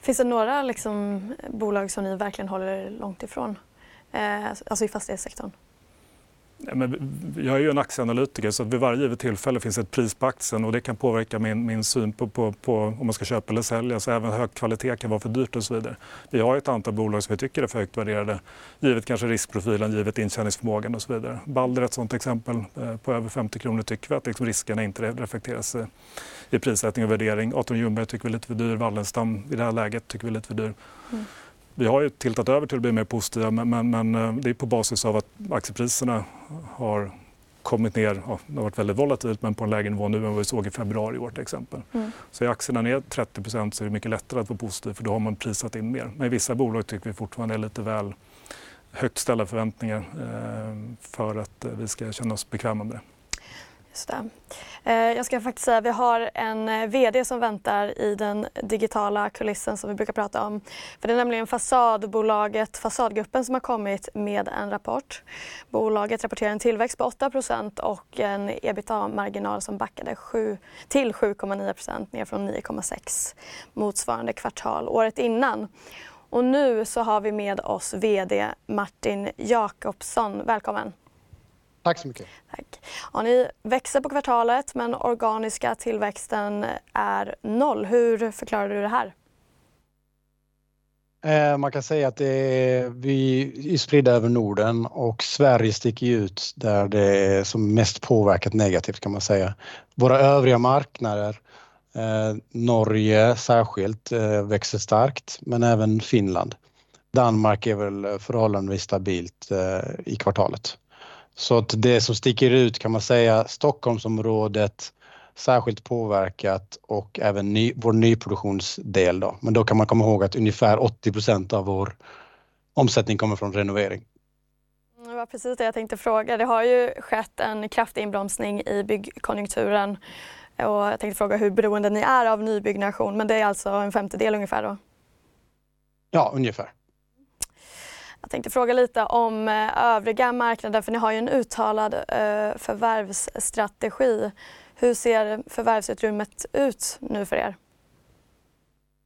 Finns det några liksom, bolag som ni verkligen håller långt ifrån? Eh, alltså i fastighetssektorn? Men jag är ju en aktieanalytiker så vid varje givet tillfälle finns ett pris på aktien och det kan påverka min, min syn på, på, på, om man ska köpa eller sälja. Så även hög kvalitet kan vara för dyrt och så vidare. Vi har ett antal bolag som vi tycker är för högt värderade givet kanske riskprofilen, givet intjäningsförmågan och så vidare. Balder är ett sådant exempel. Eh, på över 50 kronor tycker vi att liksom riskerna inte reflekteras i prissättning och värdering. 18 Ljungberg tycker vi är lite för dyr. Wallenstam i det här läget tycker vi är lite för dyr. Mm. Vi har ju tiltat över till att bli mer positiva men, men, eh, det är på basis av att aktiepriserna har kommit ner, ja, det har varit väldigt volatilt men på en lägre nivå nu än vad vi såg i februari i år till exempel. Mm. Så är aktierna ner 30% så är det mycket lättare att vara positiv för då har man prisat in mer. Men i vissa bolag tycker vi fortfarande är lite väl högt ställda förväntningar eh, för att eh, vi ska känna oss bekväma med det. Just det. Eh, jag ska faktiskt säga att vi har en eh, VD som väntar i den digitala kulissen som vi brukar prata om. För det är nämligen fasadbolaget Fasadgruppen som har kommit med en rapport. Bolaget rapporterar en tillväxt på 8% och en ebitda-marginal som backade 7, till 7,9% ner från 9,6 motsvarande kvartal året innan. Och nu så har vi med oss VD Martin Jakobsson. Välkommen! Tack så mycket. Tack. Ja, ni växer på kvartalet men organiska tillväxten är noll. Hur förklarar du det här? Eh, man kan säga att är, vi är spridda över Norden och Sverige sticker ut där det är som mest påverkat negativt kan man säga. Våra övriga marknader, eh, Norge särskilt, eh, växer starkt men även Finland. Danmark är väl förhållandevis stabilt eh, i kvartalet. Så att det som sticker ut kan man säga Stockholmsområdet särskilt påverkat och även ny, vår nyproduktionsdel då. Men då kan man komma ihåg att ungefär 80% av vår omsättning kommer från renovering. Det var precis det jag tänkte fråga. Det har ju skett en kraftig inbromsning i byggkonjunkturen och jag tänkte fråga hur beroende ni är av nybyggnation men det är alltså en femtedel ungefär då? Ja, ungefär. Jag tänkte fråga lite om eh, övriga marknader för ni har ju en uttalad eh, förvärvsstrategi. Hur ser förvärvsutrymmet ut nu för er?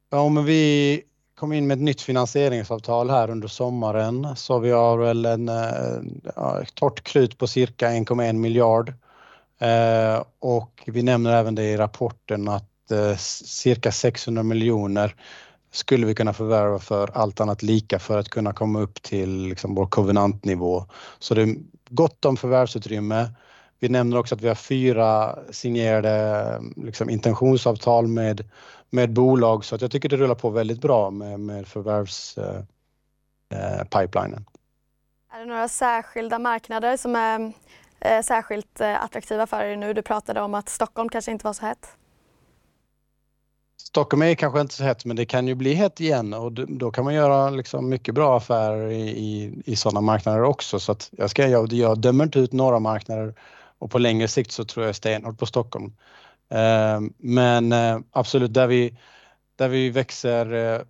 Ja, men vi kom in med ett nytt finansieringsavtal här under sommaren så vi har väl en eh, ja, torrt krut på cirka 1,1 miljard. Eh, och vi nämner även det i rapporten att eh, cirka 600 miljoner skulle vi kunna förvärva för allt annat lika för att kunna komma upp till liksom vår kovenantnivå. Så det är gott om förvärvsutrymme. Vi nämner också att vi har fyra signerade liksom, intentionsavtal med, med bolag så att jag tycker det rullar på väldigt bra med, med förvärvspipelinen. Eh, är det några särskilda marknader som är eh, särskilt eh, attraktiva för er nu? Du pratade om att Stockholm kanske inte var så hett. Stockholm är kanske inte så hett men det kan ju bli hett igen och då kan man göra liksom mycket bra affärer i, i, i sådana marknader också. Så att jag, ska, jag, jag dömer inte ut några marknader och på längre sikt så tror jag stenhårt på Stockholm. Eh, men eh, absolut, där vi, där vi växer eh,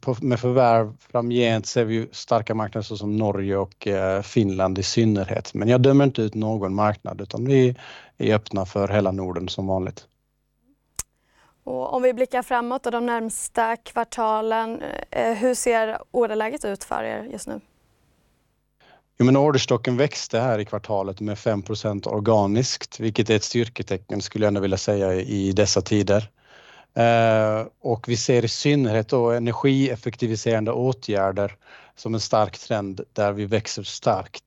på, med förvärv framgent ser vi starka marknader såsom Norge och eh, Finland i synnerhet. Men jag dömer inte ut någon marknad utan vi är öppna för hela Norden som vanligt. Och om vi blickar framåt och de närmsta kvartalen, eh, hur ser orderläget ut för er just nu? Jo, men orderstocken växte här i kvartalet med 5% organiskt, vilket är ett styrketecken skulle jag ändå vilja säga i dessa tider. Eh, och vi ser i synnerhet då energieffektiviserande åtgärder som en stark trend där vi växer starkt.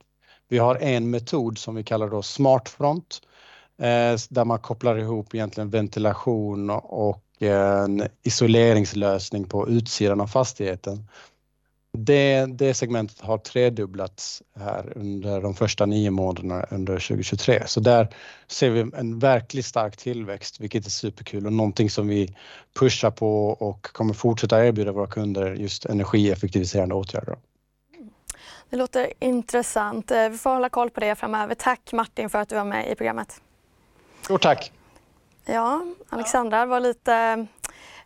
Vi har en metod som vi kallar då SmartFront, Eh, där man kopplar ihop egentligen ventilation och eh, en isoleringslösning på utsidan av fastigheten. Det segmentet har tredubblats här under de första nio månaderna under 2023. Så där ser vi en verkligt stark tillväxt, vilket är superkul och någonting som vi pushar på och kommer fortsätta erbjuda våra kunder, just energieffektiviserande åtgärder. Det låter intressant. Eh, vi får hålla koll på det framöver. Tack Martin för att du var med i programmet. Stort tack! Ja, Alexandra, det var lite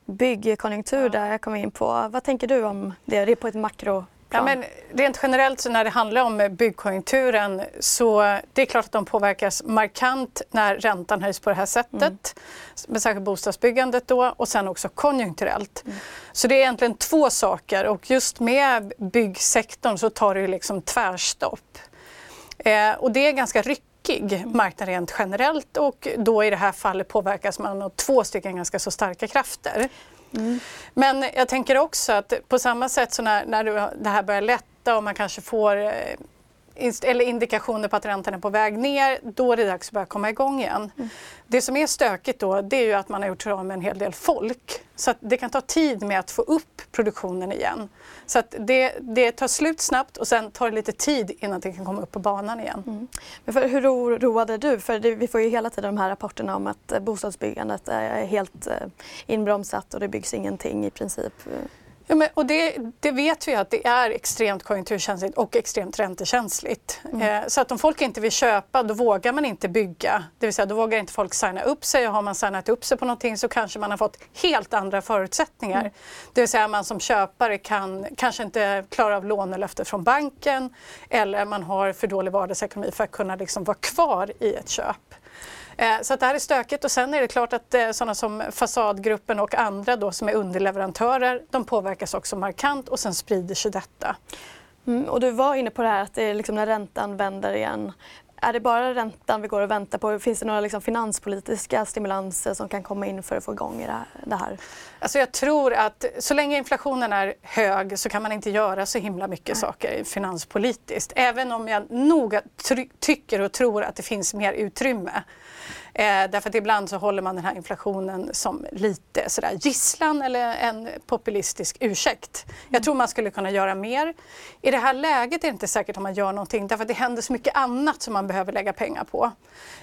byggkonjunktur där jag kom in på. Vad tänker du om det? Det är på ett makroplan. Ja, men rent generellt så när det handlar om byggkonjunkturen så det är klart att de påverkas markant när räntan höjs på det här sättet. Mm. Med särskilt bostadsbyggandet då och sen också konjunkturellt. Mm. Så det är egentligen två saker och just med byggsektorn så tar det ju liksom tvärstopp. Eh, och det är ganska ryckigt marknad rent generellt och då i det här fallet påverkas man av två stycken ganska så starka krafter. Mm. Men jag tänker också att på samma sätt så när, när det här börjar lätta och man kanske får eh, eller indikationer på att räntan är på väg ner, då är det dags att börja komma igång igen. Mm. Det som är stökigt då, det är ju att man har gjort sig av med en hel del folk. Så att det kan ta tid med att få upp produktionen igen. Så att det, det tar slut snabbt och sen tar det lite tid innan det kan komma upp på banan igen. Mm. Men för, hur oroad är du? För det, vi får ju hela tiden de här rapporterna om att eh, bostadsbyggandet är helt eh, inbromsat och det byggs ingenting i princip. Ja, men, och det, det, vet vi att det är extremt konjunkturkänsligt och extremt räntekänsligt. Mm. Eh, så att om folk inte vill köpa då vågar man inte bygga. Det vill säga då vågar inte folk signa upp sig och har man signat upp sig på någonting så kanske man har fått helt andra förutsättningar. Mm. Det vill säga man som köpare kan kanske inte klara av lånelöfte från banken eller man har för dålig vardagsekonomi för att kunna liksom vara kvar i ett köp. Eh, så att det här är stökigt och sen är det klart att eh, sådana som Fasadgruppen och andra då som är underleverantörer, de påverkas också markant och sen sprider sig detta. Mm, och du var inne på det här att det är liksom när räntan vänder igen. Är det bara räntan vi går och väntar på? Finns det några liksom finanspolitiska stimulanser som kan komma in för att få igång det här? Alltså jag tror att så länge inflationen är hög så kan man inte göra så himla mycket saker finanspolitiskt. Även om jag noga tycker och tror att det finns mer utrymme. Eh, därför att ibland så håller man den här inflationen som lite sådär gisslan eller en populistisk ursäkt. Jag mm. tror man skulle kunna göra mer. I det här läget är det inte säkert om man gör någonting därför att det händer så mycket annat som man behöver lägga pengar på.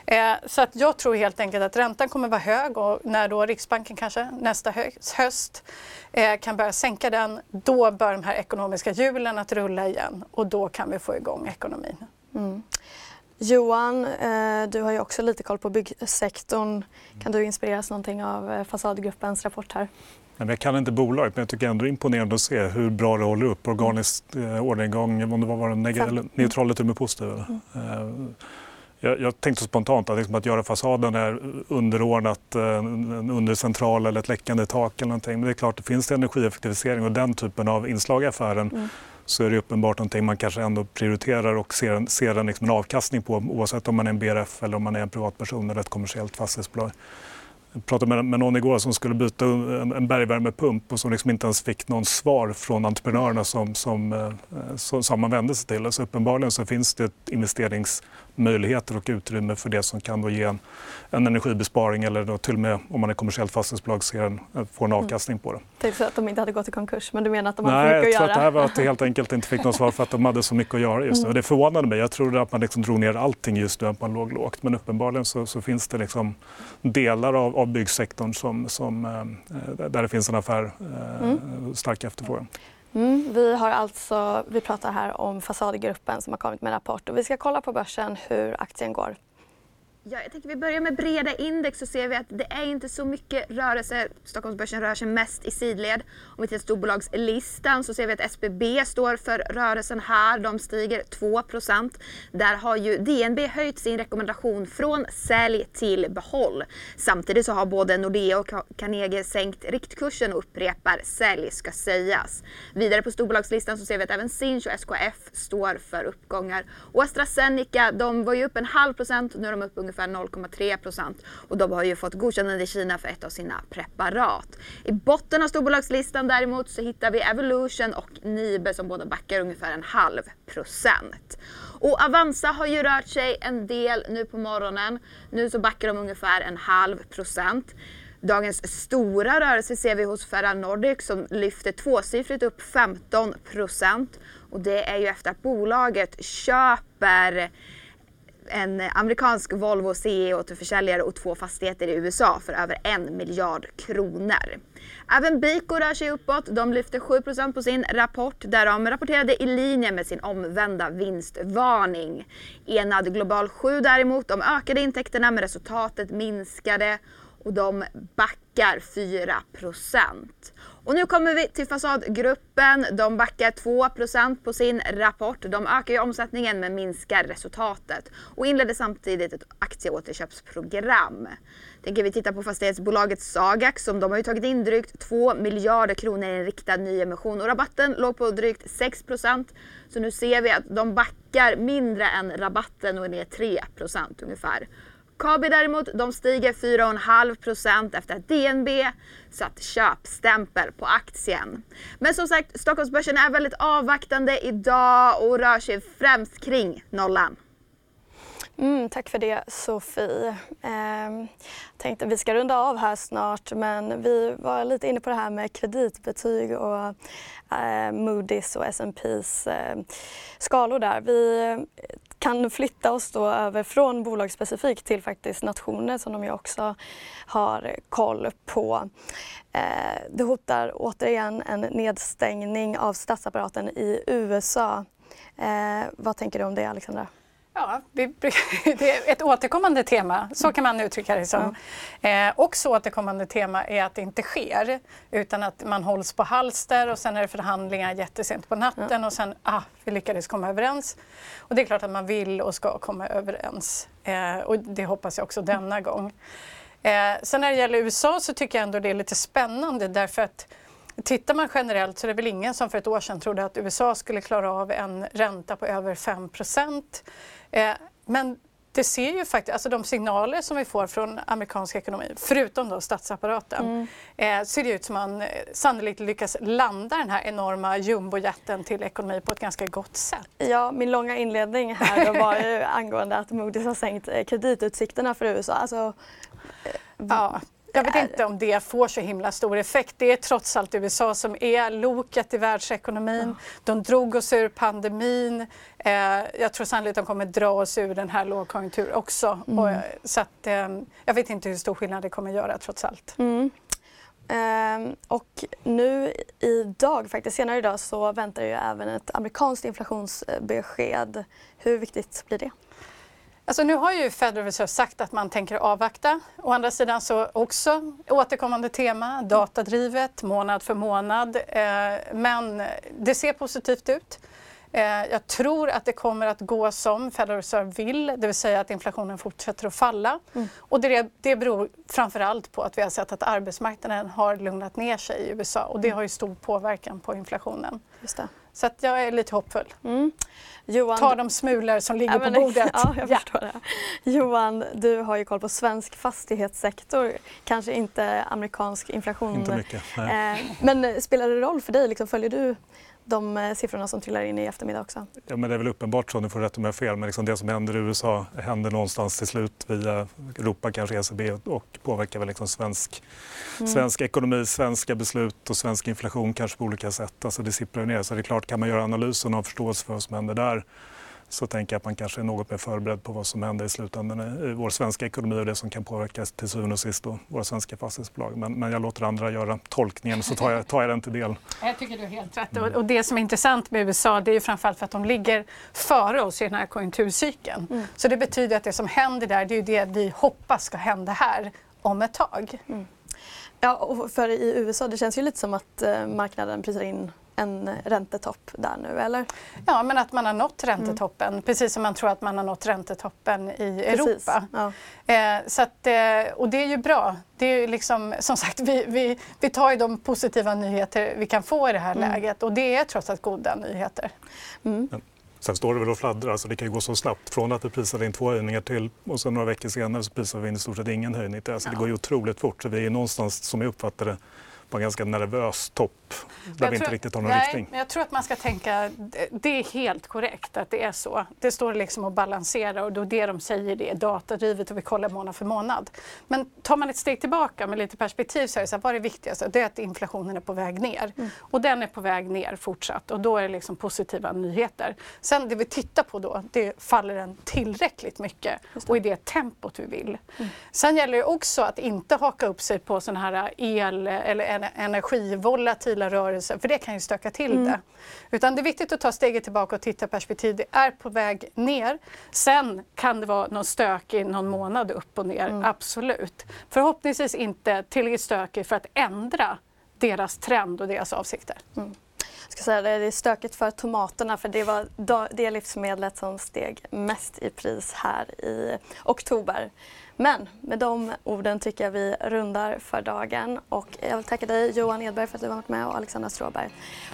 Eh, så att jag tror helt enkelt att räntan kommer vara hög och när då Riksbanken kanske nästa höst eh, kan börja sänka den, då bör de här ekonomiska hjulen att rulla igen och då kan vi få igång ekonomin. Mm. Johan, eh, du har ju också lite koll på byggsektorn. Kan du inspireras någonting av eh, Fasadgruppens rapport här? Jag kan inte bolaget, men jag tycker ändå det är imponerande att se hur bra det håller upp. Organisk eh, orderingång, om det var neg- neutral eller till och med positiv. Mm. Jag, jag, tänkte spontant att, liksom att göra fasaden är underordnat en undercentral eller ett läckande tak eller någonting. Men det är klart, det finns det energieffektivisering och den typen av inslag i affären mm så är det uppenbart någonting man kanske ändå prioriterar och ser, ser en, liksom en avkastning på oavsett om man är en BRF eller om man är en privatperson eller ett kommersiellt fastighetsbolag. Jag pratade med, någon igår som skulle byta en, en bergvärmepump och som liksom inte ens fick någon svar från entreprenörerna som, som, eh, som, man vände sig till. Så uppenbarligen så finns det investeringsmöjligheter och utrymme för det som kan då ge en, en energibesparing eller då till och med om man är kommersiellt fastighetsbolag ser en, får en mm. avkastning på det. Tänkte så att de inte hade gått i konkurs, men du menar att de hade Nej, mycket att göra? Nej, jag tror att det här var att det helt enkelt inte fick något svar för att de hade så mycket att göra just nu. Mm. Det förvånade mig. Jag trodde att man liksom drog ner allting just nu, att man låg lågt. Men uppenbarligen så, så finns det liksom delar av, av byggsektorn som, som, eh, där det finns en affär, eh, mm. stark efterfrågan. Mm, vi, har alltså, vi pratar här om Fasadgruppen som har kommit med en rapport och vi ska kolla på börsen hur aktien går. Ja, jag tänker vi börjar med breda index så ser vi att det är inte så mycket rörelse. Stockholmsbörsen rör sig mest i sidled. Om vi tittar på storbolagslistan så ser vi att SBB står för rörelsen här. De stiger 2% Där har ju DNB höjt sin rekommendation från sälj till behåll. Samtidigt så har både Nordea och Carnegie sänkt riktkursen och upprepar sälj ska sägas. Vidare på storbolagslistan så ser vi att även Sinch och SKF står för uppgångar. Och AstraZeneca, de var ju upp en halv procent, nu är de upp ungefär ungefär 0,3 procent. Och de har ju fått godkännande i Kina för ett av sina preparat. I botten av storbolagslistan däremot så hittar vi Evolution och Nibe som båda backar ungefär en halv procent. Och Avanza har ju rört sig en del nu på morgonen. Nu så backar de ungefär en halv procent. Dagens stora rörelse ser vi hos Ferra Nordic som lyfter tvåsiffrigt upp 15 procent. Och det är ju efter att bolaget köper en amerikansk Volvo CE-återförsäljare och två fastigheter i USA för över en miljard kronor. Även Biko rör sig uppåt. De lyfter 7% på sin rapport där de rapporterade i linje med sin omvända vinstvarning. Enad Global 7 däremot, de ökade intäkterna men resultatet minskade och de backar 4 och nu kommer vi till Fasadgruppen. De backar 2% på sin rapport. De ökar ju omsättningen men minskar resultatet och inledde samtidigt ett aktieåterköpsprogram. Tänker vi titta på fastighetsbolaget Sagax som de har ju tagit in drygt 2 miljarder kronor i en riktad nyemission och rabatten låg på drygt 6% Så nu ser vi att de backar mindre än rabatten och är ner 3% ungefär. Kabi däremot, de stiger 4,5% efter att DNB satt köpstämpel på aktien. Men som sagt, Stockholmsbörsen är väldigt avvaktande idag och rör sig främst kring nollan. Mm, tack för det Sofie. Eh, tänkte vi ska runda av här snart men vi var lite inne på det här med kreditbetyg och eh, Moody's och S&P's eh, skalor där. Vi kan flytta oss då över från bolagsspecifikt till faktiskt nationer som de ju också har koll på. Eh, det hotar återigen en nedstängning av statsapparaten i USA. Eh, vad tänker du om det Alexandra? Ja, det är ett återkommande tema, så kan man uttrycka det som. Mm. Eh, också återkommande tema är att det inte sker utan att man hålls på halster och sen är det förhandlingar jättesent på natten mm. och sen, ah, vi lyckades komma överens. Och det är klart att man vill och ska komma överens eh, och det hoppas jag också denna mm. gång. Eh, sen när det gäller USA så tycker jag ändå det är lite spännande därför att Tittar man generellt så är det väl ingen som för ett år sedan trodde att USA skulle klara av en ränta på över 5 Eh, men det ser ju faktiskt, alltså de signaler som vi får från amerikansk ekonomi, förutom då statsapparaten, mm. eh, ser det ut som man eh, sannolikt lyckas landa den här enorma jumbojätten till ekonomi på ett ganska gott sätt. Ja, min långa inledning här var ju angående att Moody's har sänkt eh, kreditutsikterna för USA. Alltså, eh, ja. Jag vet inte om det får så himla stor effekt. Det är trots allt USA som är loket i världsekonomin. De drog oss ur pandemin. Eh, jag tror sannolikt att de kommer dra oss ur den här lågkonjunkturen också. Mm. Och, så att, eh, jag vet inte hur stor skillnad det kommer göra trots allt. Mm. Eh, och nu idag, faktiskt senare idag, så väntar ju även ett amerikanskt inflationsbesked. Hur viktigt blir det? Alltså nu har ju Federal Reserve sagt att man tänker avvakta. Å andra sidan så också återkommande tema, datadrivet, månad för månad. Eh, men det ser positivt ut. Eh, jag tror att det kommer att gå som Federal Reserve vill, det vill säga att inflationen fortsätter att falla. Mm. Och det, det beror framförallt på att vi har sett att arbetsmarknaden har lugnat ner sig i USA och det mm. har ju stor påverkan på inflationen. Just det. Så att jag är lite hoppfull. Mm. Johan, Ta de smulor som ligger ja, men, på bordet. Ja, jag ja. förstår det. Johan, du har ju koll på svensk fastighetssektor, kanske inte amerikansk inflation. Inte mycket. Eh, men spelar det roll för dig? Liksom, följer du de eh, siffrorna som trillar in i eftermiddag också. Ja, men det är väl uppenbart så, nu får rätt om jag fel, men liksom det som händer i USA händer någonstans till slut via Europa, kanske ECB och påverkar väl liksom svensk, mm. svensk ekonomi, svenska beslut och svensk inflation kanske på olika sätt. Alltså det sipprar ner. Så det är klart, kan man göra analysen och ha förståelse för vad som händer där så tänker jag att man kanske är något mer förberedd på vad som händer i slutändan i vår svenska ekonomi och det som kan påverka till syvende och sist då, våra svenska fastighetsbolag. Men, men jag låter andra göra tolkningen så tar jag, tar jag den till del. Jag tycker du har helt rätt. Och, och det som är intressant med USA det är ju framförallt för att de ligger före oss i den här konjunkturcykeln. Mm. Så det betyder att det som händer där det är ju det vi hoppas ska hända här om ett tag. Mm. Ja, och för i USA det känns ju lite som att eh, marknaden prisar in en räntetopp där nu, eller? Ja, men att man har nått räntetoppen, mm. precis som man tror att man har nått räntetoppen i precis. Europa. Ja. Eh, så att, eh, och det är ju bra. Det är liksom, som sagt, vi, vi, vi tar ju de positiva nyheter vi kan få i det här mm. läget och det är trots allt goda nyheter. Mm. Sen står det väl och fladdrar, alltså det kan ju gå så snabbt. Från att vi prisade in två höjningar till och sen några veckor senare så prisar vi in i stort sett ingen höjning. Alltså ja. Det går ju otroligt fort. Så vi är någonstans, som jag uppfattar det, på en ganska nervös topp där vi inte riktigt har någon nej, riktning. Men jag tror att man ska tänka, det är helt korrekt att det är så. Det står liksom och balanserar och då det de säger det är datadrivet och vi kollar månad för månad. Men tar man ett steg tillbaka med lite perspektiv så är det så här, vad är det viktigaste? Det är att inflationen är på väg ner mm. och den är på väg ner fortsatt och då är det liksom positiva nyheter. Sen det vi tittar på då, det faller den tillräckligt mycket och i det tempot vi vill. Mm. Sen gäller det också att inte haka upp sig på sådana här el eller energivolatila rörelser för det kan ju stöka till mm. det. Utan det är viktigt att ta steget tillbaka och titta perspektiv. Det är på väg ner. Sen kan det vara någon stök i någon månad upp och ner, mm. absolut. Förhoppningsvis inte tillräckligt stökig för att ändra deras trend och deras avsikter. Mm. Jag ska säga det, det är stökigt för tomaterna för det var det livsmedlet som steg mest i pris här i oktober. Men med de orden tycker jag vi rundar för dagen och jag vill tacka dig Johan Edberg för att du har varit med och Alexandra Stråberg.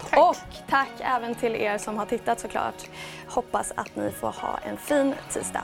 Tack. Och tack även till er som har tittat såklart. Hoppas att ni får ha en fin tisdag.